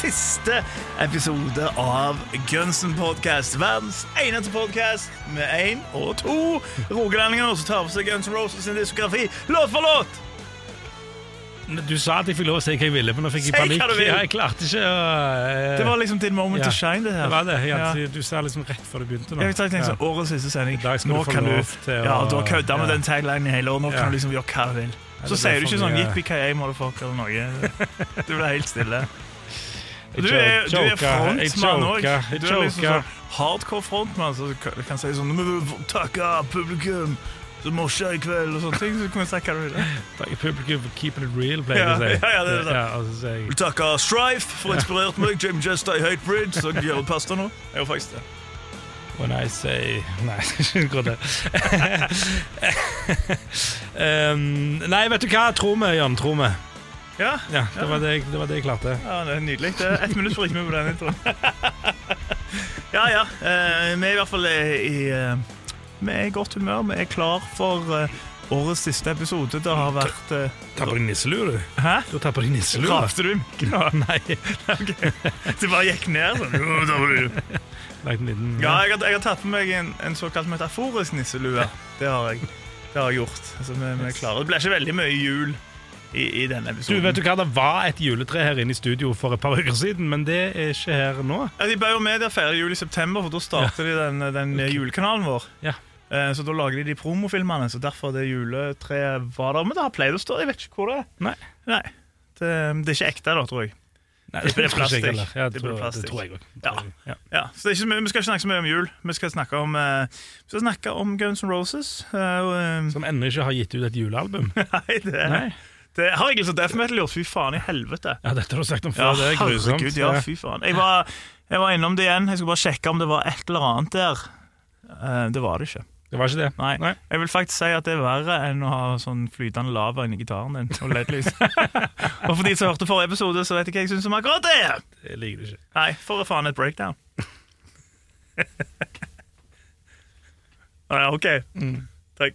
Siste episode av Gunsen Podcast. Verdens eneste podcast med én og to rogalendinger som tar for seg Guns N' Roses sin diskografi låt for låt. Du sa at jeg fikk lov å si hva jeg ville, men nå fikk jeg panikk. Ja, jeg klarte ikke å eh, Det var liksom din moment ja. to shine, det her. Det var det. Jeg, Ja. Du sa liksom rett før du begynte nå. Jeg tenkte sånn, Årets siste sending. Nå du kan du Ja, du har kødda med den taglinen i hele år. Nå kan du liksom gjøre hva du vil. Så sier du ikke sånn 'Jippi yippee-ki-yay, motherfucker, eller noe. Du blir helt stille. Du er, du er frontmann òg. Du er liksom sånn hardcore frontmann som du kan si sånn «Nå må du takke publikum som morser i kveld, og sånne ting. Så du kan si hva du vil. Takke publikum for keeping it real, pleier jeg å si. ja, ja, det er det. Ja, og så jeg takke Strife for å inspirert meg. Jim Jester i Hate Bridge, så gjør det pasta nå. Jeg gjør faktisk det. When I say Nei, ikke gå um, nei, vet du hva? Tro meg, Jan. Tro meg. Ja, Ja, det var det, det var det jeg klarte. ja det er nydelig. Det er ett minutt for ikke med på den introen. ja, ja. eh, vi er i hvert fall eh, i eh, Vi er i godt humør. Vi er klar for eh, årets siste episode. Det har vært uh, Ta på deg nisselue, du. Hæ? Du tar på deg nisselue. Rapte du i mikken? Nei. Ok. Det bare gikk ned sånn. Ja, jeg har, jeg har tatt på meg en, en såkalt metaforisk nisselue. Det har jeg, det har jeg gjort. Altså, vi, vi er klare. Det blir ikke veldig mye jul i, i denne Du, vet du hva, Det var et juletre her inne i studio for et par uker siden, men det er ikke her nå. Ja, de Bauer Media feire jul i september, for da starter de den, den julekanalen vår. Ja. Eh, Så da lager de de promofilmene, så derfor det juletreet var der. Men det har pleid å stå, jeg vet ikke hvor det er. Nei. Nei. Det, det er ikke ekte, da, tror jeg. Nei, Det blir jeg plastikk. Ja, Det tror, plastikk. det tror jeg òg. Ja. Ja. Ja, så det er ikke, Vi skal ikke snakke så mye om jul. Vi skal snakke om, uh, vi skal snakke om Guns N' Roses. Uh, Som ennå ikke har gitt ut et julealbum. Nei, det, Nei. Det har jeg liksom Death Metal gjort. Fy faen i helvete. Ja, dette har du sagt om Ja, før. det er grusomt. herregud, ja, fy faen. Jeg var, jeg var innom det igjen. Jeg skulle bare sjekke om det var et eller annet der. Eh, det var det ikke. Det var ikke det. Nei. Nei. Jeg vil faktisk si at det er verre enn å ha sånn flytende lava inni gitaren din og LED-lys. og for de som hørte forrige episode, så vet jeg hva jeg syns om akkurat det. Det liker du ikke. Nei, for faen et breakdown. ja, OK. Takk.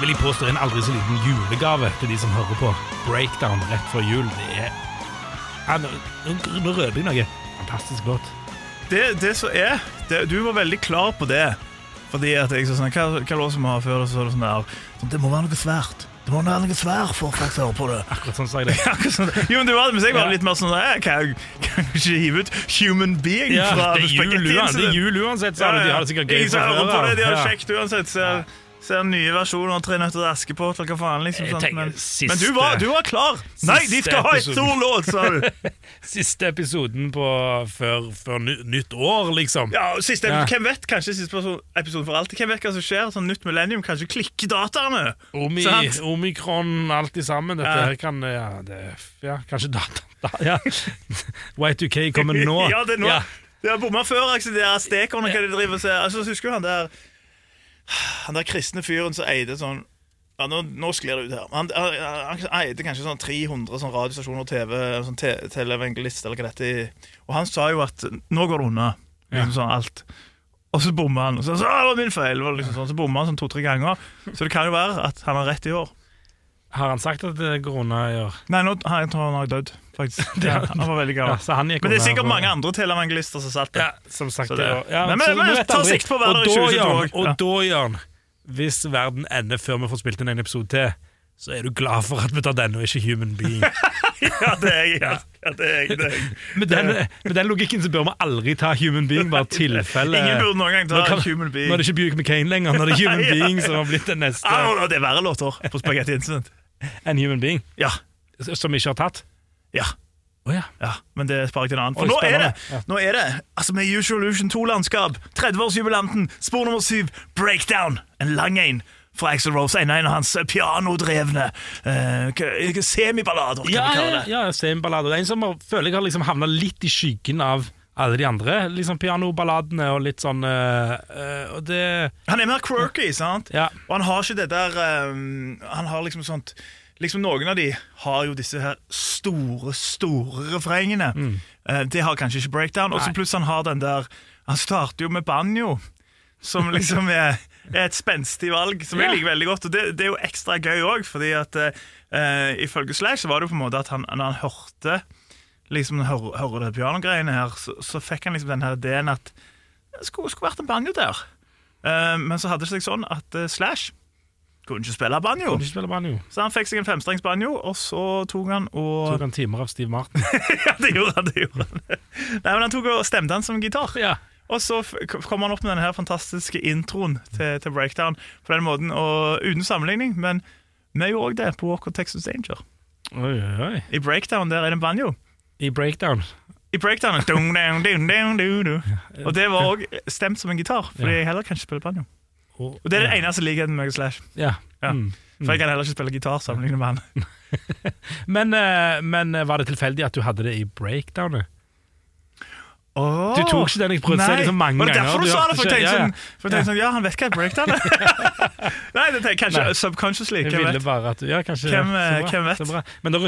vil jeg påstå en aldri så liten julegave til de som hører på. Breakdown rett før jul. Det er ja, Nå nå- røper jeg noe. Fantastisk låt. Det, det som er det, Du var veldig klar på det. Fordi at jeg så sånn Hva, hva låt som vi har før? Så det sånn der sånn, Det må være noe svært. Det må være noe svært for folk som hører på det. Akkurat sånn sa jeg det. Akkurat sånn. Jo, men du var, men jeg var Ja. litt mer sånn Jeg kan, kan ikke hive ut Human Being Ja, fra det uansett, det er jul uansett, sa du. De har det sikkert gøy jeg hører før på det, de har det Ja. kjekt uansett. Ser, ser nye versjoner av Tre nøtter til Askepott eller hva faen. liksom Jeg sånt, tenker men, siste- men du, var, du var klar! Nei, de skal ha et stor låt, sa du! Siste episoden på før, før ny, nytt år, liksom. Ja, og siste, Ja. Hvem vet kanskje siste person- episode for alltid? Hvem vet hva som skjer? Sånn nytt millennium, kanskje klikker dataene? Omi, Sant? omikron, alt i sammen. Dette Ja. her kan Ja, det, ja kanskje data... Da, ja. Y2K kommer nå. ja, det er nå. Ja. De har bomma før, altså, de der stekerne, hva de driver og ser. Altså, husker du han der Han der kristne fyren som eide sånn Ja, nå, nå sklir det ut her. Han, han, han eide kanskje sånn 300 sånn radiostasjoner og TV, sånn te, televangelist eller hva dette er. Og han sa jo at nå går det unna. Liksom sånn alt. Og så bomma han. Og så, så det var min feil. Liksom sånn, så bomma han sånn to-tre ganger. Så det kan jo være at han har rett i år. Har han sagt at det går unna i år? Nei, nå, han, jeg tror han har dødd, faktisk. Ja, han var veldig Ja, gammel. så han gikk Men det er sikkert mange andre televangelister som satt der. Ja, som sagt. Det- det, ja, Men- men- men ta sikt på å være der i da, 2022 Jørn. Og da, Jørn, hvis verden ender før vi får spilt inn en episode til, så er du glad for at vi tar denne og ikke Human Being. Ja, det er jeg. Ja. Ja, det er jeg, det er jeg. Med den, med den logikken så bør vi aldri ta Human Being, bare tilfelle Ingen burde noen gang ta kan- Human Nå er det ikke Buick McCain lenger, nå er det Human Ja. Being som har blitt den neste. Ah, det er verre låter på Spagetti Incident. En Human Being Ja. som ikke har tatt. ja. Oh, ja. Ja, men det sparer jeg til en annen. For Oi, nå er det. Ja. nå er det altså med Usual Illusion 2-landskap, 30-årsjubilanten, spor nummer 7, Breakdown. En lang en fra Axel Rose. En av hans pianodrevne uh, semiballader, kan Ja, vi kalle det. ja semiballader. En som føler jeg har liksom havna litt i skyggen av alle de andre liksom pianoballadene og litt sånn eh, Og det Han er mer quirky, sant? Ja. Og han har ikke det der um, Han har liksom sånt Liksom Noen av de har jo disse her store, store refrengene. Eh, det har kanskje ikke Breakdown. Og så plutselig han har den der Han starter jo med banjo, som liksom er, er et spenstig valg, som jeg liker veldig godt. Og det, det er jo ekstra gøy òg, fordi at ifølge Slash så var det jo på en måte at han, når han hørte liksom hører, hører det pianogreiene her, så, så fikk han liksom den her ideen at det skulle, skulle vært en banjo der. Uh, men så hadde det seg sånn at uh, Slash kunne ikke spille banjo. Kunne ikke spille banjo. Så han fikk seg en femstrengs banjo, og så tok han og Tok han timer av Steve Martin. Ja, det gjorde han. det gjorde han Nei, men Han tok og stemte han som gitar. ja. Og så kom han opp med denne her fantastiske introen til, til Breakdown på den måten, og uten sammenligning. Men vi gjorde òg det på Walk of Texas Danger. Oi, oi, oi. I Breakdown der er det en banjo. I breakdown. I breakdown Dun, dun, dun. Og det var òg stemt som en gitar, fordi jeg heller kan ikke spille banjo. Og, det er det eneste likheten med meg og Slash. Ja. Ja. Mm. For jeg kan heller ikke spille gitar sammenlignet med han. Men, eh, men eh, var det tilfeldig at du hadde det i breakdownet? Oh, Du tok ikke den jeg prøvde å si så mange Var det derfor du sa det? For jeg tenkte ja, sånn, tenkte sånn, ja, han vet hva jeg breakdown er. Nei, det tenker jeg kanskje Nei. subconsciously. Hvem ville vet? bare at Ja, kanskje Hvem, eh, hvem vet? Men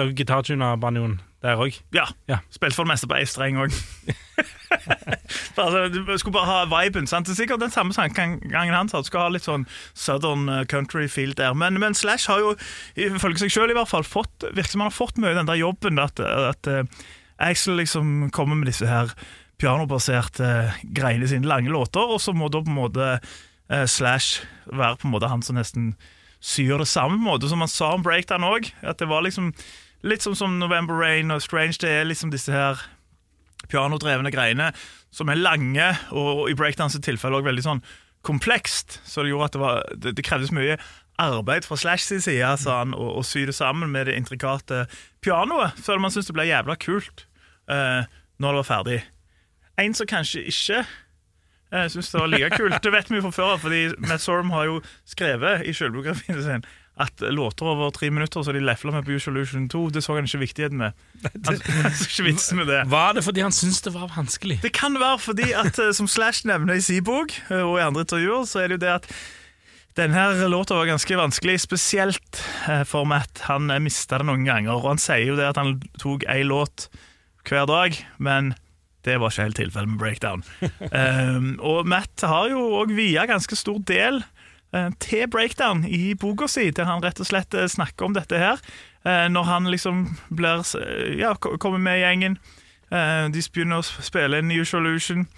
dere gitartuna banjoen der òg? Ja. Ja. Spilte for det meste på ei streng òg. altså, du skulle bare ha viben. sant? Det er sikkert den samme gangen han sa. Du skal ha litt sånn southern eh, country feel der. Men, men Slash har jo, ifølge seg sjøl i hvert fall, fått, virker som han har fått mye den der jobben at, at uh, Axel liksom kommer med disse her pianobaserte greiene sine, lange låter, og så må da på en måte uh, Slash være på en måte han som nesten syr det samme måte som han sa om breakdown òg. At det var liksom litt som, som November Rain og Strange. Det er liksom disse her pianodrevne greiene som er lange, og i breakdance tilfelle også veldig sånn komplekst. Så det gjorde at det, var, det, det krevdes mye arbeid fra Slash sin side han, å, å sy det sammen med det intrikate pianoet. før man syntes det ble jævla kult uh, når det var ferdig. En som kanskje ikke uh, synes det var like kult. Det vet vi jo fra før, fordi Matt Sorum har jo skrevet i selvbiografien sin at låter over tre minutter så de lefla med på Usual Illusion 2, det så han ikke viktigheten med. Han så ikke vitsen med det. Var det fordi han syntes det var vanskelig? Det kan være fordi at, eh, som Slash nevner i sin bok, eh, og i andre intervjuer, så er det jo det at denne låta var ganske vanskelig, spesielt eh, for Matt. Han mista det noen ganger, og han sier jo det at han tok én låt hver dag, men det var ikke helt tilfellet med Breakdown. um, og Matt har jo òg via ganske stor del til Breakdown i boka si, der han rett og slett eh, snakker om dette her. Eh, når han liksom blir eh, Ja, kommer med gjengen. Eh, de begynner å spille Illusion.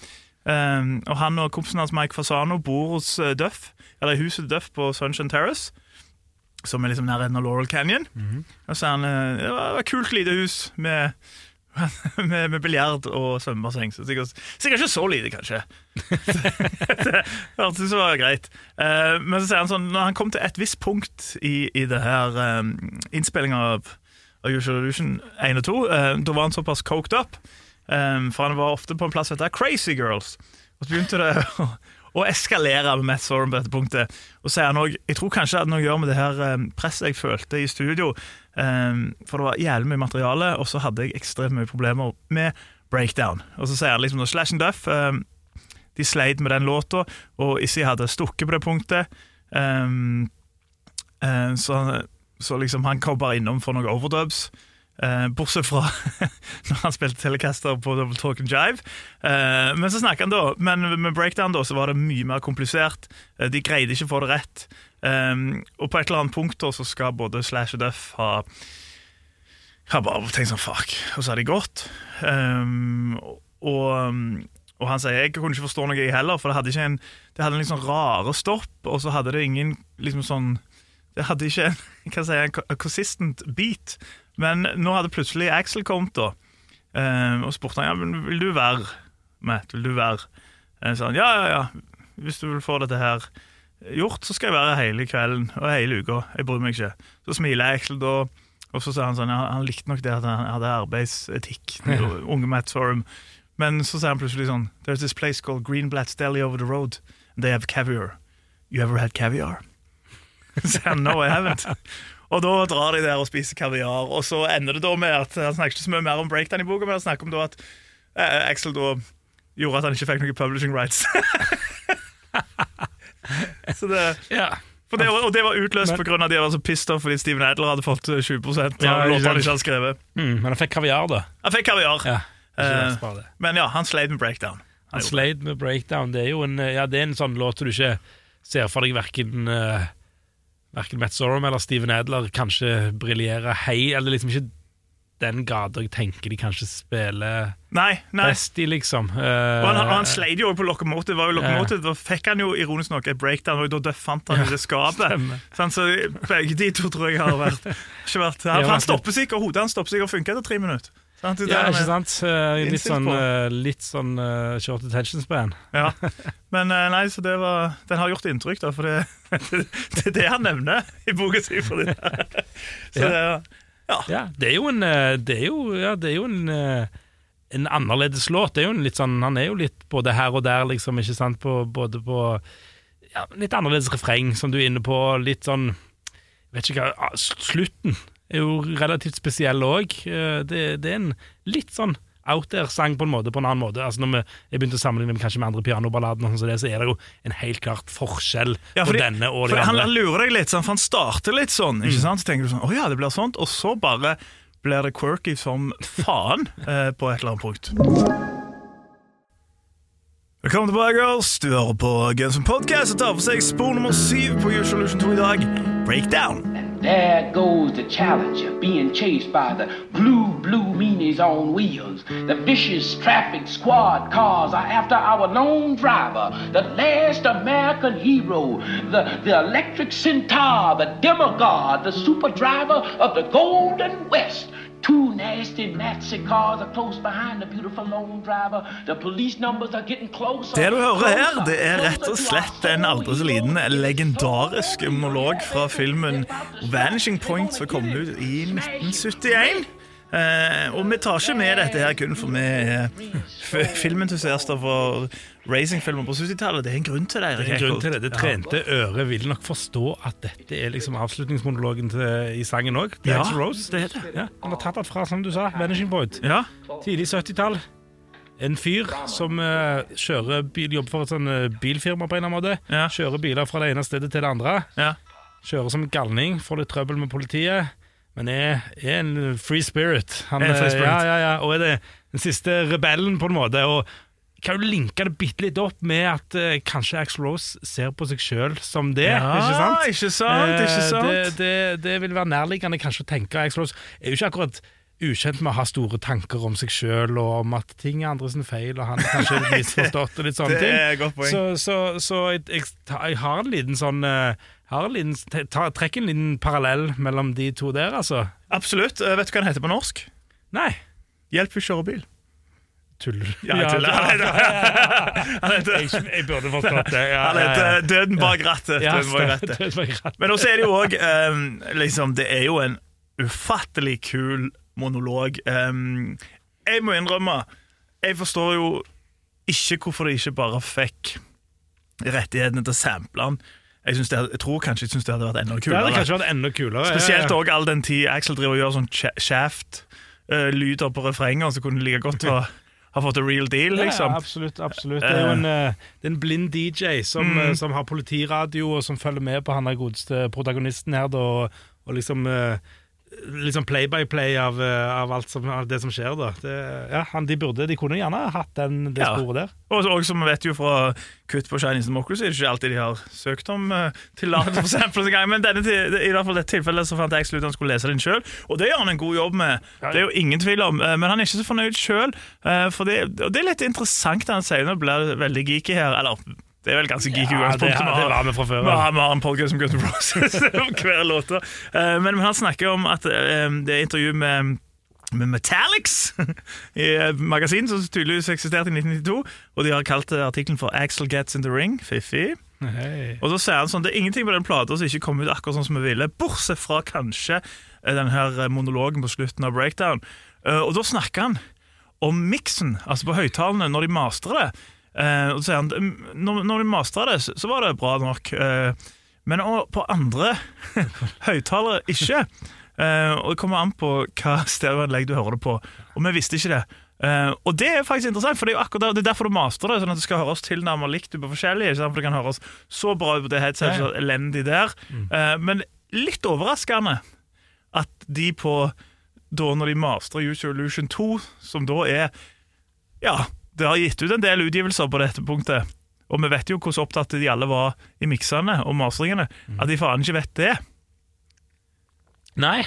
Um, og han og kompisen hans Mike Fasano bor hos eh, Duff, eller i huset Duff på Sunshine Terrace. Som er liksom nærheten av Laurel Canyon. Og så er han eh, Det var et kult lite hus med med, med biljard og svømmebasseng. Så sikkert, sikkert ikke så lite, kanskje. det hørtes ut som det var greit. Uh, men så sier han sånn Når han kom til et visst punkt i, i det her um, innspillinga av, av Usual Illusion 1 og 2, uh, da var han såpass coked up. um, for han var ofte på en plass som heter Crazy Girls. Og så begynte det å, å eskalere med Matt Sorum på dette punktet. Og så sier han også, Jeg tror kanskje det hadde noe å gjøre med det her um, presset jeg følte i studio. Um, for det var jævlig mye materiale, og så hadde jeg ekstremt mye problemer med breakdown. Og så sier han liksom Slash and Duff um, de sleit med den låta, og Issy hadde stukket på det punktet. Um, Eh, så, så liksom han kom bare innom for noen overdubs. Eh, bortsett fra når han spilte Telecaster på Double Talk and Jive. Uh, men så snakket han da Men med breakdown da, så var det mye mer komplisert. Uh, de greide ikke å få det rett. Um, og på et eller annet punkt da, så skal både Slash og Duff ha har bare tenkt sånn fuck, og så har de gått. Um, og, og han sier jeg kunne ikke forstå noe, jeg heller, for det hadde ikke en Det hadde en sånn rare stopp, og så hadde det ingen liksom sånn Det hadde ikke en, hva sier jeg, en consistent beat. Men nå hadde plutselig Axel kommet, da. Um, og spurte han ja, men vil du være Matt, vil du være Så han ja, ja, ja. Hvis du vil få dette her gjort, så skal jeg være hele kvelden og hele uka. Jeg bryr meg ikke. Så smiler Axel da. Og så sa han sånn, ja, han likte nok det at han hadde arbeidsetikk. Unge Matt Sorum. Men så sier han plutselig sånn There's this place called Greenblatt's Deli over the road. And they have caviar. You ever had caviar? Så sier han no, I haven't. Og da drar de der og spiser kaviar, og så ender det da med at han snakker ikke så mye mer om breakdown i boka, men han snakker om da at eh, Axel da gjorde at han ikke fikk noen publishing rights. så det Ja. for det, var- og det var utløst pga. at de var så pissed off fordi Steven Adler hadde fått eh, 20 av Ja, ikke låtene han ikke hadde skrevet. Mm, men han fikk kaviar, da. Han fikk kaviar, Ja, Eh, men ja, han sleit med breakdown. Han sleit med breakdown. Det er jo en, ja, det er en sånn låt du ikke ser for deg verken uh, Verken Matt Sorum eller Steven Adler kanskje briljerer hei, eller liksom ikke den grad jeg tenker de kanskje spiller Nei, nei. best i, liksom. Uh, Og han, og han sleit jo på lokomotiv. Var jo Locomotive Da fikk han jo ironisk nok et breakdown, og da fant han i det skapet. Sånn, så begge de to tror jeg har vært, ikke vært Han, han stopper sikkert, hodet hans stopper sikkert og funker etter tre minutter. Sant? Det ja, ikke sant? Eh, litt sånn, eh, litt sånn uh, short attention span. Ja. Men eh, nei, så det var Den har gjort inntrykk, da, for det, det er det han nevner i boka si. For det. Så Ja. det, Ja, det er jo en eh, Det er jo, ja, det er jo en eh, En annerledes låt. Det er jo en litt sånn Han er jo litt både her og der, liksom, ikke sant? På, både på ja, Litt annerledes refreng, som du er inne på. Litt sånn Vet ikke hva ah, Slutten er jo relativt spesiell òg. Det, det er en litt sånn out there-sang på en måte, på en annen måte. Altså Når vi, jeg begynte å sammenligne med kanskje med andre pianoballader, og sånn som det, så er det jo en helt klart forskjell Ja, på denne og de han, andre. han lurer deg litt, sånn, for han starter litt sånn. Mm. Ikke sant? Så tenker du sånn Å ja, det blir sånt. Og så bare blir det quirky som faen eh, på et eller annet punkt. Velkommen tilbake, girls. Du hører på Guns N' Podcast og tar for seg spor nummer syv på Usual Illusion 2 i dag. Breakdown. There goes the Challenger being chased by the blue, blue meanies on wheels. The vicious traffic squad cars are after our lone driver, the last American hero, the, the electric centaur, the demigod, the super driver of the Golden West. Two nasty Nazi cars are close behind the beautiful lone driver. The police numbers are getting closer. Det du hører her, det er rett og slett en aldri så liten legendarisk monolog fra filmen Vanishing Point som kom ut i 1971. Eh, og vi tar ikke med dette her kun for vi er f- filmentusiaster for racingfilmer på 70-tallet. Det er en grunn til det. Det er en grunn til det. Det trente øret vil nok forstå at dette er liksom avslutningsmonologen til, i sangen òg. Ja, Rose. det er det. Ja, han har tatt det fra, som du sa, Vanishing Point. Ja, Tidlig 70-tall. En fyr som uh, kjører bil, jobber for et sånn uh, bilfirma på en eller annen måte. Ja. Kjører biler fra det ene stedet til det andre. ja. Kjører som galning, får litt trøbbel med politiet. Men er, er en free spirit. Han, Er en free eh, spirit. Ja, ja, ja, og er det den siste rebellen, på en måte. Og kan jo linke det bitte litt opp med at eh, kanskje Axl Rose ser på seg sjøl som det. Ja, ikke sant? ikke sant, ikke Eh, sant. Det, det, det vil være nærliggende kanskje å tenke. Axl Rose er jo ikke akkurat ukjent med å ha store tanker om seg sjøl og om at ting er andre sin feil, og han er kanskje litt misforstått og litt sånne Det ting. et godt poeng. Så, så, så jeg, jeg, jeg har en liten sånn eh, har en liten, ta, Trekk en liten parallell mellom de to der, altså. Absolutt. Uh, Vet du hva den heter på norsk? Nei. Hjelp, vi kjører bil. Tuller du? Ja, jeg tuller. Jeg, burde forstått det. Ja, han heter Døden bak rattet. Ja, Døden bak rattet. Men også er det jo òg liksom, Det er jo en ufattelig kul monolog. Um, jeg må innrømme, jeg forstår jo ikke hvorfor de ikke bare fikk rettighetene til å sample den. Jeg, det, jeg tror kanskje jeg synes det hadde vært enda kulere. Det hadde kanskje vært enda kulere. Spesielt òg all den tid Axel driver og gjør sånn shaft-lyder på refrenger, så kunne det like godt ha, ha fått a real deal, liksom. Ja, absolutt. absolutt. Det er jo en, eh, det er en blind DJ som, Mm. eh, som har politiradio, og som følger med på han der godeste protagonisten her, da, og, liksom eh, Liksom play-by-play av, eh, av alt som, av det som skjer, da. Det, ja, han, de, burde, de kunne gjerne hatt den, det Ja. sporet der. Og, og som vi vet jo fra kutt på Chinese Democracy, det er ikke alltid de har søkt om uh, tillatelse for engang. Men denne, i hvert fall dette tilfellet så fant jeg slutt han skulle lese den sjøl, og det gjør han en god jobb med. Det er jo ingen tvil om, eh, men han er ikke så fornøyd sjøl. og det er litt interessant det han sier, nå blir det veldig geeky her. Eller det er vel ganske geek Ja, det, utgangspunkt. det var vi fra før. Vi har, vi har en podcast om Gutten Roses om hver låt. Eh, men, han snakker om at eh, det er intervju med med Metallics i et magasin som tydeligvis eksisterte i 1992. Og de har kalt eh, artikkelen for 'Axel Gets in the Ring'. Fiffig. Hei. Og da sier han sånn, Det er ingenting på den plata som ikke kom ut akkurat sånn som vi ville, bortsett fra kanskje den her monologen på slutten av Breakdown. Og da snakker han om miksen, altså på høyttalene, når de mastrer det. Eh, og så sier han "Mm, når, når de mastra det, så, var det bra nok. Eh, men på andre høyttalere ikke. Eh, og det kommer an på hva stereoanlegg du hører det på. Og vi visste ikke det. Uh, og det er faktisk interessant, for det er jo akkurat det er derfor du master det, sånn at det skal høres tilnærmet likt ut på forskjellige. ikke sant? For det kan høres så bra ut på det headsetet, så elendig der. Uh, men litt overraskende at de på da når de master Your Illusion 2, som da er Ja, det har gitt ut en del utgivelser på dette punktet. Og vi vet jo hvordan opptatt de alle var i miksene og masteringene. At de faen ikke vet det. Nei.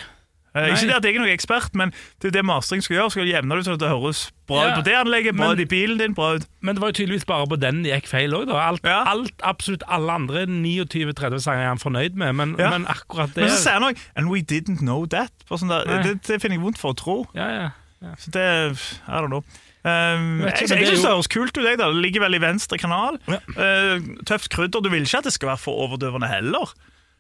Eh, ikke det at jeg er noen ekspert, men det det mastering skal gjøre. Skal jevne det ut sånn at det høres bra Ja, ut på det anlegget, bra men- ut i bilen din, bra ut Men det var jo tydeligvis bare på den det gikk feil òg, da. Alt, Ja. alt, absolutt alle andre 29-30 sanger er han fornøyd med, men, Ja. men akkurat det Men så sier han òg 'And we didn't know that'. Sånn det, det finner jeg vondt for å tro. Ja, ja. Så det er det nå. Um, jeg jeg jeg det syns det høres kult ut. Jeg, da. Det ligger vel i venstre kanal. Eh, tøft krydder. Du vil ikke at det skal være for overdøvende heller.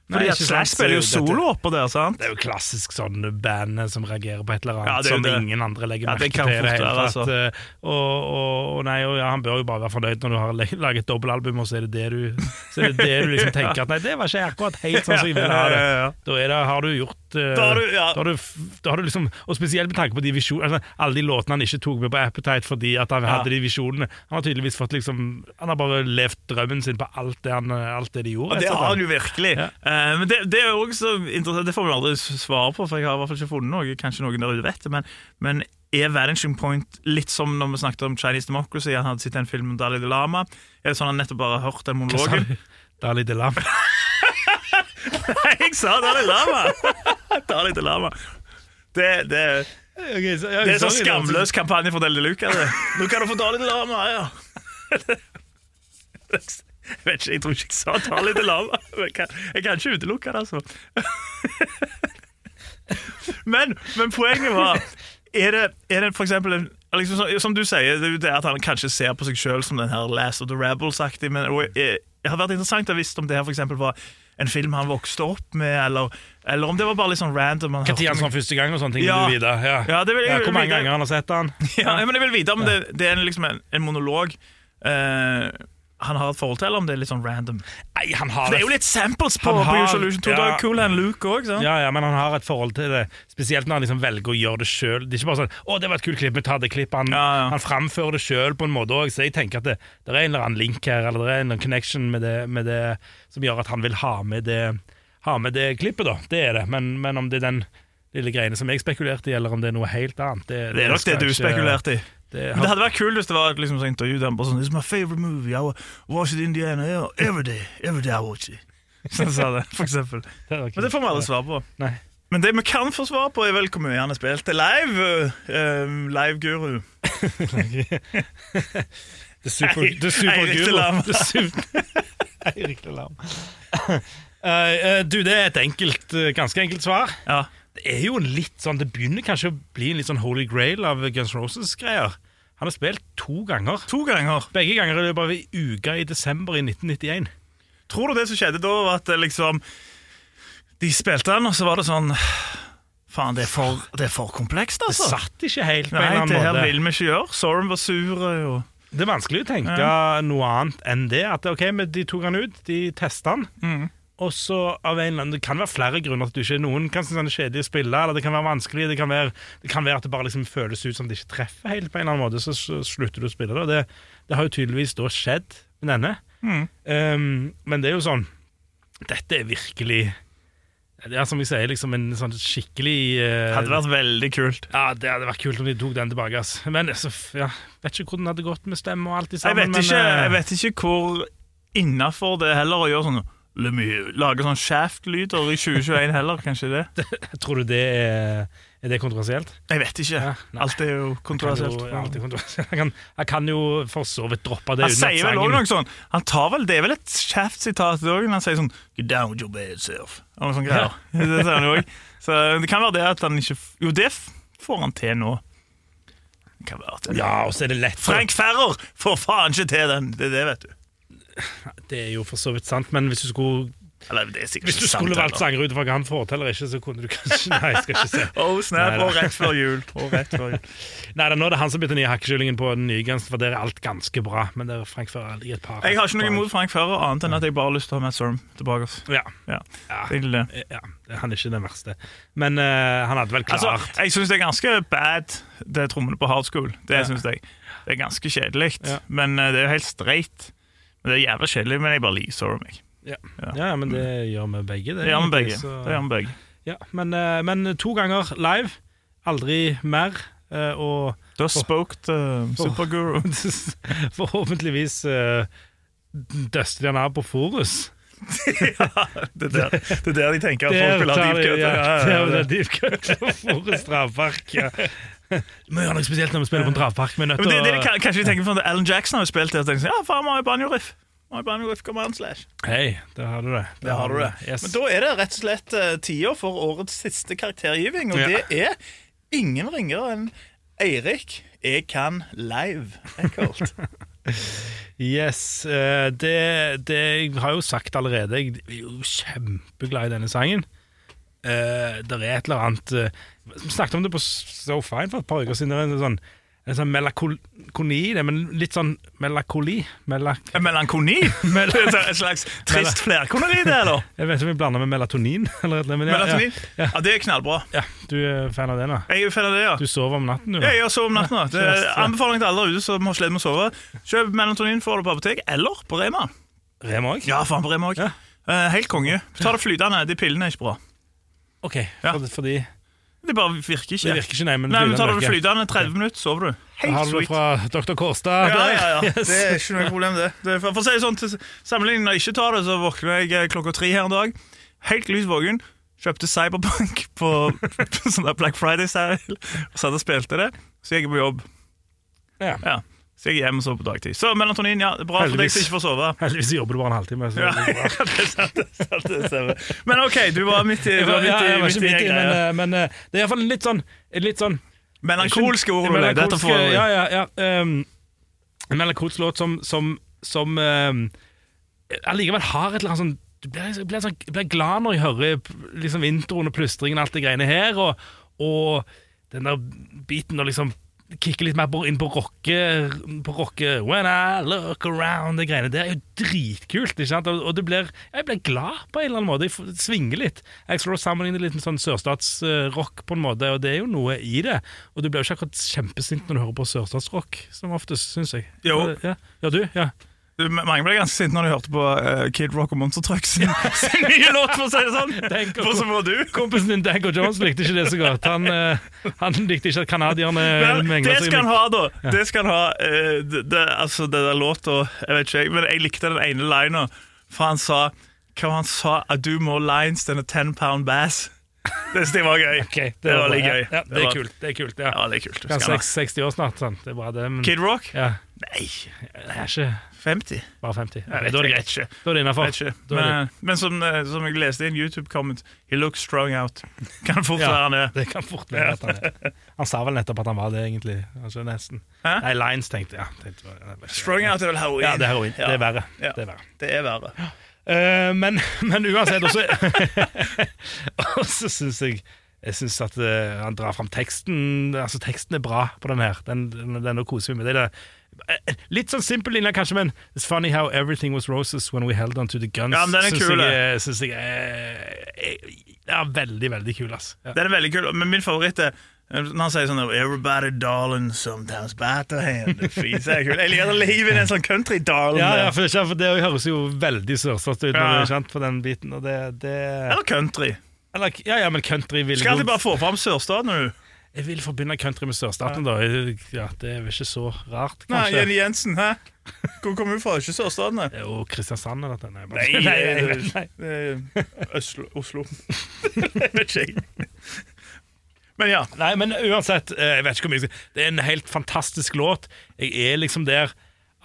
Fordi Nei, at Slash spiller jo solo oppå der. sant? Det er jo klassisk sånn band som reagerer på et eller annet Ja, som det. ingen andre legger Ja, merke til. det hele altså. tatt. Eh, Og, og, og, nei, og ja, han bør jo bare være fornøyd når du har laget et dobbeltalbum, og så er det det du, så er det det du liksom tenker at nei, det var ikke akkurat helt sånn som vi ville ha det. Ja, ja, ja. Da, det, har du gjort Da har du- ja. da har du, da har du liksom, Og spesielt med tanke på de visjonene altså, Alle de låtene han ikke tok med på Appetite fordi at han Ja. hadde de visjonene. Han har tydeligvis fått liksom Han har bare levd drømmen sin på alt det, han, alt det de gjorde. Og det har han jo virkelig. Ja. Uh, men det, det er også interessant, det får vi aldri svar på, for jeg har i hvert fall ikke funnet noe. Kanskje noen der ute vet det, men, men er Vanishing Point litt som når vi snakket om Chinese Democracy? Han hadde sett en film om Dalai Lama. Er det sånn han nettopp bare har hørt den monologen? Dalai Delam. Nei, jeg sa Dalai Lama! Dalai Lama. Det, det, det er sånn skamløs kampanje for Del de Luca. Det. Nå kan du få Dalai Lama, ja. Jeg vet ikke, jeg tror ikke jeg sa Dalai Lama. Jeg kan, jeg kan ikke utelukke det, altså. Men, men poenget var Er det, er det for eksempel en, liksom, Som du sier, det er at han kanskje ser på seg sjøl som den her Last of the Rebels-aktig. Men eh, det hadde vært interessant å visst om det her for eksempel var en film han vokste opp med, eller, eller om det var bare litt sånn random. Når han sa første gang og sånne ting? Ja. vil du vite? Ja. Ja, det vil jeg- Hvor mange ganger han har sett han? Ja, men jeg vil vite om det, det er liksom en, en monolog eh, han har et forhold til, eller om det er litt sånn random. Nei, han har det er jo litt samples på, på har- Illusion 2. Det er ja. Cool Hand Luke òg. ja, ja, men han har et forhold til det, spesielt når han liksom velger å gjøre det sjøl. Det er ikke bare sånn 'Å, det var et kult klipp, vi tar det klippet'. Han, Ja, ja. han framfører det sjøl på en måte òg, så jeg tenker at det, det er en eller annen link her, eller det er en eller annen connection med det, med det som gjør at han vil ha med det, ha med det klippet, da. Det er det. Men, men om det er den lille greiene som jeg spekulerte i, eller om det er noe helt annet Det, Det er nok det du spekulerte i. Det, Men det hadde vært kult hvis det var liksom, sånn intervju der på sånn It's my favorite movie. I watch it in Indiana every day. Every day I watch it. Sånn sa det, for eksempel. det Men det får vi aldri svar på. Nei. Men det vi kan få svar på, er vel hvor mye han har spilt live. Uh, Live-guru. The super, the super Eirik guru. Delam. The super, Eirik Delam. Uh, eh, du, det er et enkelt, eh, ganske enkelt svar. Ja. Det er jo en litt sånn Det begynner kanskje å bli en litt sånn holy grail av Guns Roses-greier. Han har spilt to ganger. To ganger. Begge ganger i løpet av ei uke i desember i 1991. Tror du det som skjedde da, var at liksom De spilte den, og så var det sånn Faen, det er for, det er for komplekst, Det altså. satt ikke helt på Nei, en eller det her vil vi ikke gjøre. Soren var sur. Og... Det er vanskelig å tenke noe annet enn det. At ok, men De tok han ut, de testa han, Mm. Og så av en eller annen Det kan være flere grunner til at du ikke er Noen kan synes han er kjedelig å spille, eller det kan være vanskelig. Det kan være, det kan være at det bare liksom føles ut som det ikke treffer helt, på en eller annen måte. Så, så slutter du å spille det. Det, det har jo tydeligvis da skjedd med denne. Um, men det er jo sånn Dette er virkelig Det er som jeg sier, liksom en sånn skikkelig uh, Hadde vært veldig kult. Ja, det hadde vært kult om de tok den tilbake. ass. Men altså, ja, vet ikke hvordan det hadde gått med stemme og alt i Jeg vet, ikke, men, eh, jeg vet ikke hvor innafor det er heller å gjøre sånn la Lage sånn shaft-lyder i 2021 heller, kanskje det? Tror du det er, er det kontroversielt? Jeg vet ikke. Ja. Alt er jo kontroversielt. Kan jo, ja. Han, kan, han kan jo for så vidt droppe det Han sier vel også noe sånn Han tar vel, Det er vel et Shaft-sitat òg, han sier sånn Get down with your bad self. Og sånt greier. Det sier han jo. Så det kan være det at han ikke Jo, det får han til nå. Det kan være det. Ja, og så er det lett Frank Ferrer får faen ikke til den! Det er det, vet du. Det er jo for så vidt sant, men hvis du skulle, Eller det er hvis du skulle valgt sanger ut fra hva han får til eller ikke, så kunne du kanskje Nei, jeg skal ikke se. Oh, snap, og rett før jul. Og rett før jul. Nei, det er det han som bytter nye hakkekyllingen på den nye Guns, for der er alt ganske bra. Men det er Frank Fører i et par Jeg har ikke noe imot Frank Fører, annet enn at jeg bare har lyst til å ha Matt Sorm tilbake. Ja. Ja, Ja. ja, han er ikke den verste. Men uh, han hadde vel klart Altså, jeg syns det er ganske bad, det trommene på hard school. Det Ja. synes jeg. Det er ganske kjedelig, men uh, det er jo helt streit. Det er jævla kjedelig, men jeg bare liker jeg. ja. Ja. ja, men det gjør vi begge. Det gjør vi begge. så- Det gjør vi begge. Ja, men, eh, men to ganger live. Aldri mer. eh, og Du har spoked uh, Superguru. forhåpentligvis uh, døster han av på Forus. ja, Det er der, det er der de tenker at folk vil ha de- deep cut. Ja, Ja, ja, ja, ja. ha deep cut på Forus travpark. Ja. Må gjøre noe spesielt når vi spiller på en travpark. Vi er nødt det, det, å kanskje de tenker på at Alan Jackson har jo spilt det, og tenker sånn, ja, faen, vi har jo banjo-riff. Vi har jo banjo-riff, kom an, slash. Hei, der har du det. Der har du det. Yes. Men da er det rett og slett uh, tida for årets siste karaktergiving, og Ja. det er ingen ringere enn Eirik. Jeg kan live, Eckholt. Yes, eh, det, det Jeg har jo sagt allerede, jeg er jo kjempeglad i denne sangen. Uh, det er et eller annet eh, Vi snakket om det på So Fine for et par uker siden. Det er en sånn, en sånn melankoli det, men litt sånn melakoli melak Melankoni? Mel- et slags trist flerkoneri, det, eller? Jeg vet ikke om vi blander med melatonin. Eller, men ja, Melatonin? Ja, Ja, det er knallbra. ja, du er fan av det da? Jeg er fan av det, ja. Du sover om natten, du? Ja, jeg sover om natten. da. Det er anbefaling til alle ute som har slitt med å sove. Kjøp melatonin, får det på apotek, eller på Rema. Rema òg? Ja, faen på Rema òg. Ja. helt konge. Ta det flytende. De pillene er ikke bra. Ok, Ja. for, fordi Det bare virker ikke. Det virker ikke, nei, men Nei, men Tar du flytende 30 minutter, sover du. Helt Har du det sweet. fra Dr. Kårstad? Ja, der? ja, ja. Yes. Det er ikke noe problem, det. det er for, for å si det sånn, til Sammenlignet når jeg ikke tar det, så våkner jeg eh, klokka tre her en dag. Helt lys våken. Kjøpte Cyberbank på, på sånn der Black Friday-seil og satt og spilte det. Så gikk jeg på jobb. Ja. Ja. Så jeg er hjemme og sover på dagtid. Så melatonin, ja, det er bra for deg som ikke får sove. Heldigvis jobber du bare en halvtime. Så Ja, det bra. det sant, det sant, det. Men OK, du var midt i, var, var midt i, jeg var midt i midt i, men, eh, men eh, det er iallfall litt sånn Litt sånn Melankolske ord. Ole. Dette etter. Ja, ja, ja. Um, en melankolsk låt som, som, som um, allikevel har et eller annet sånn du blir, blir, sånn, blir glad når jeg hører liksom, introen og plystringen og alt det greiene her, og, og den der biten og liksom kikker litt mer inn på rocke, på rocke When I look around, det greiene der er jo dritkult, ikke sant? Og, det blir, jeg blir glad på en eller annen måte, jeg svinger litt. Jeg slår sammenlignet litt med sånn sørstatsrock på en måte, og det er jo noe i det. Og du blir jo ikke akkurat kjempesint når du hører på sørstatsrock, som oftest, synes jeg. Jo. Ja, ja du? Ja. Mange ble ganske sinte når de hørte på uh, Kid Rock og Monster Trucks sin, sin nye låt, for å si det sånn. Tenk For så var du. Kompisen din Danko Jones likte ikke det så godt. Han, uh, han likte ikke at canadierne Men mengla det seg skal han ha, da. Det skal han ha. eh, det, det, altså, det der låta Jeg vet ikke, jeg, men jeg likte den ene lina, for han sa Hva var han sa? I do more lines than a ten pound bass. Det var gøy. Okay, det, var litt gøy. Ja, det er kult. det er kult, ja. Det er kult. 6, 60 år snart, sant? det er bra det. Men, Kid Rock? ja, Nei, det er ikke 50? bare 50. Jeg vet, da er det greit. Da er det innafor. Men, men som, eh, som jeg leste i en YouTube-comment He looks strung out. Kan fort Ja. være han er. Det kan fort være at han er. Han sa vel nettopp at han var det, egentlig. Altså nesten. Hæ? Nei, Lines tenkte jeg. Ja, tenkte, jeg. Strung out er vel heroin. Ja, det er heroin. Ja. Det er verre. Ja. Det er verre. Det er verre. Uh, men, men uansett også Og så syns jeg Jeg synes at uh, han drar fram teksten Altså Teksten er bra på den her. Den, den, den koser vi med. Det er det Litt sånn simpel linje, kanskje, men It's funny how everything was roses when we held on to the guns. Ja, men den er Synes kul, jeg, er- synes jeg er er- ja, veldig, veldig kul, ass. Ja. Den er veldig kul, men min favoritt er eh, når han sier sånn Everybody darling, sometimes better hand. Jeg liker å leve i en sånn country darling Ja, ja, for, det- for det høres jo veldig sørstatt ut når Ja. det er kjent på den biten. Det, det Eller country Eller, ja, ja, men country vil Skal alltid bare få fram sørstaten du Jeg vil forbinde country med sørstaten, da. Ja, Det er vel ikke så rart, Nei. Jenny Jensen, hæ? Hvor kommer hun fra? Ikke sørstaten det? Er jo Kristiansand eller dette. Nei, bare- Nei, nei, nei, eh, Oslo, Oslo. Jeg vet ikke jeg Men ja Nei, men uansett, eh, jeg vet ikke hvor mye Det er en helt fantastisk låt. Jeg er liksom der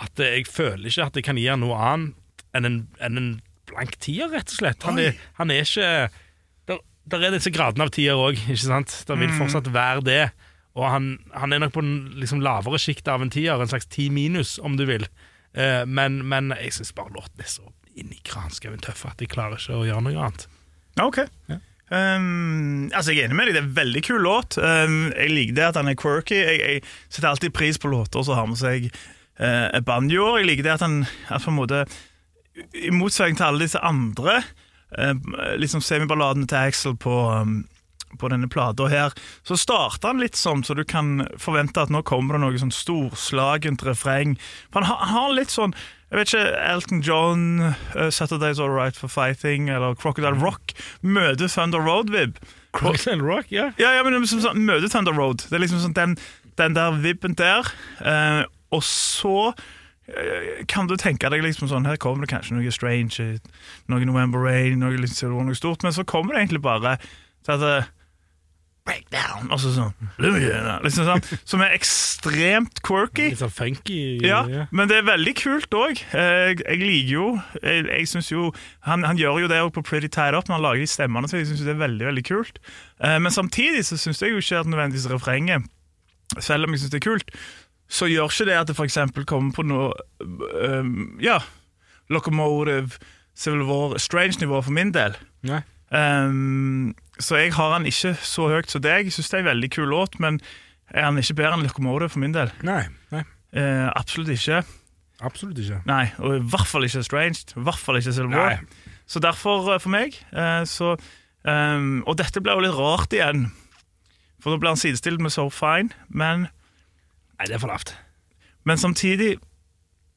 at eh, jeg føler ikke at jeg kan gi han noe annet enn en, enn en blank tier, rett og slett. Han er, han er ikke Der, er disse gradene av tier òg, ikke sant? Det vil fortsatt være det. Og han, han er nok på den liksom lavere sjiktet av en tier, en slags ti minus, om du vil. Eh, men, men jeg syns bare låten er så inni granskauen tøff at jeg klarer ikke å gjøre noe annet. Ok. Um, altså Jeg er enig med deg, det er en veldig kul låt. Um, jeg liker det at han er quirky. Jeg, jeg setter alltid pris på låter som har med seg uh, banjoer. Jeg liker det at han at på en måte I motsetning til alle disse andre liksom semiballadene til Axel på, um, på denne plata her, så starter han litt sånn så du kan forvente at nå kommer det noe sånn storslagent refreng. For han har, litt sånn jeg vet ikke, Elton John, uh, 'Saturday's All Right for Fighting' eller 'Crocodile Rock' møter Thunder Road-vib. Crocodile Rock, ja. Ja, ja, men liksom sånn, møter Thunder Road. Det er liksom sånn den, den der vibben der. Uh, og så eh, kan du tenke deg liksom sånn Her kommer det kanskje noe strange, eh, noe November Rain, noe, litt, noe stort, men så kommer det egentlig bare til at Breakdown, og så sånn liksom sånn, Som er ekstremt quirky. Litt sånn funky. Ja, men det er veldig kult òg. Jeg, jeg liker jo Jeg, jeg synes jo han, han gjør jo det på Pretty Tied Up når han lager de stemmene, så jeg synes det er veldig veldig kult. Eh, men samtidig så syns jeg jo ikke at nødvendigvis refrenget, selv om jeg syns det er kult, så gjør ikke det at det f.eks. kommer på noe um, Ja, Locomotive, Civil War, Strange-nivå for min del. Um, så jeg har han ikke så høyt som deg. Jeg syns det er en veldig kul låt, men er han ikke bedre enn Locomotive for min del? Nei, nei, Uh, absolutt ikke. absolutt ikke. Nei, og i hvert fall ikke Strange. I hvert fall ikke Civil War. Nei. Så derfor, eh, for meg uh, så, um, Og dette ble jo litt rart igjen, for da ble han sidestilt med So Fine, men, Nei, det er for lavt. men samtidig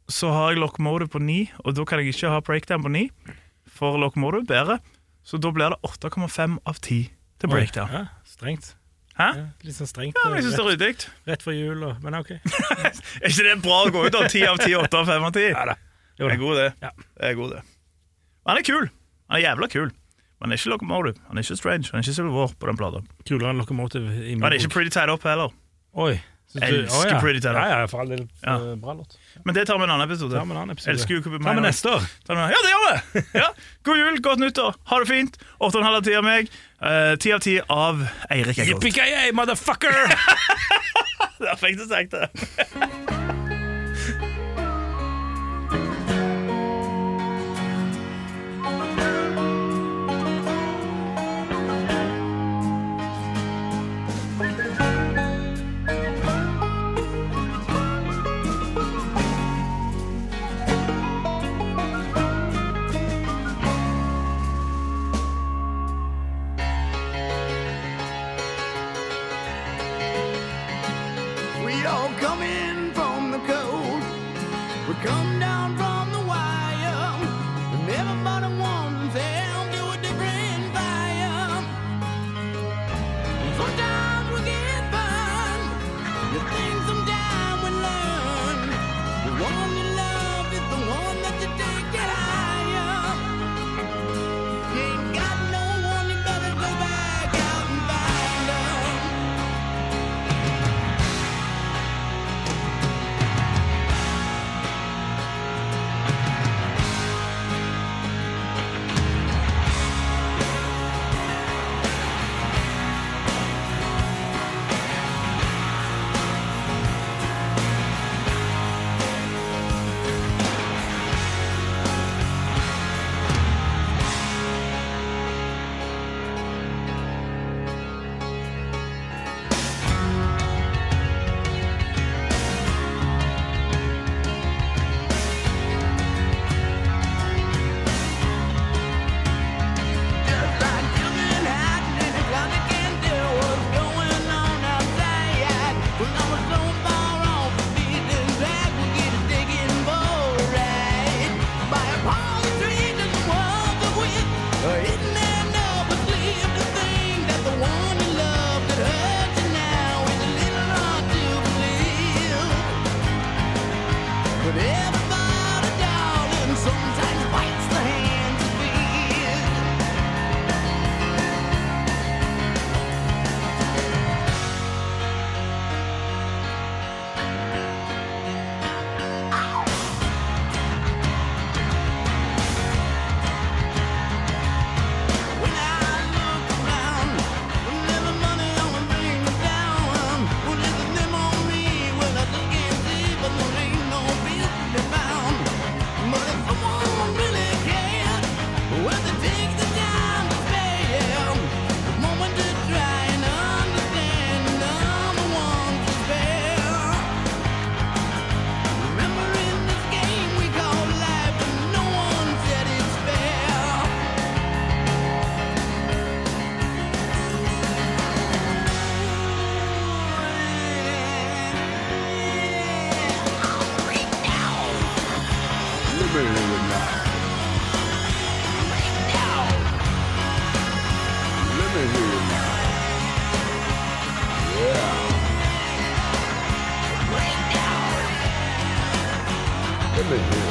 så har jeg Locomotive på 9, og da kan jeg ikke ha Breakdown på 9, for Locomotive er bedre. Så da blir det 8,5 av 10 til Breakdown. Ja, strengt. Hæ? Ja, litt sånn strengt. Ja, men jeg synes det er ryddig. rett før jul, og, men ok. Er ikke det bra å gå ut av 10 av 10, 8 av 5 av 10? Ja da. Det er god, det. Ja. det, er god, det. Han er kul. Han er jævla kul. Men han er ikke Locomotive. Han er ikke Strange. Han er ikke silver War på den plata. Kulere enn Locomotive Han er ikke. Pretty Tied Up heller. Oi. Elsker Pretty Tied Ja, ja, for all del. Ja. eh, Bra låt. Men det tar vi en annen episode. Ta med en annen episode. Elsker jo Cooper Minor. neste år. Ja, det gjør vi! Ja. God jul, godt nyttår, ha det fint. 8,5 av 10 av meg. Ti 10 av 10 av Eirik Eggholt. Yippee-ki-yay, motherfucker! Der fikk du sagt det. familiar with now. Let me hear now. Yeah. Let me hear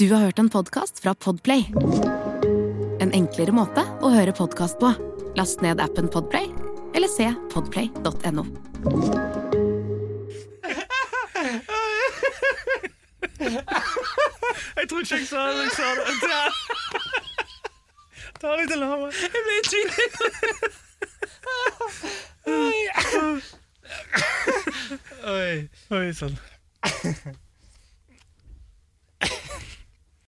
Du har hørt en podkast fra Podplay. En enklere måte å høre podkast på. Last ned appen Podplay eller se podplay.no. Jeg tror ikke jeg sa det. Jeg sa det. Ta litt alarm. Jeg ble i tvil. Oi. Oi sann.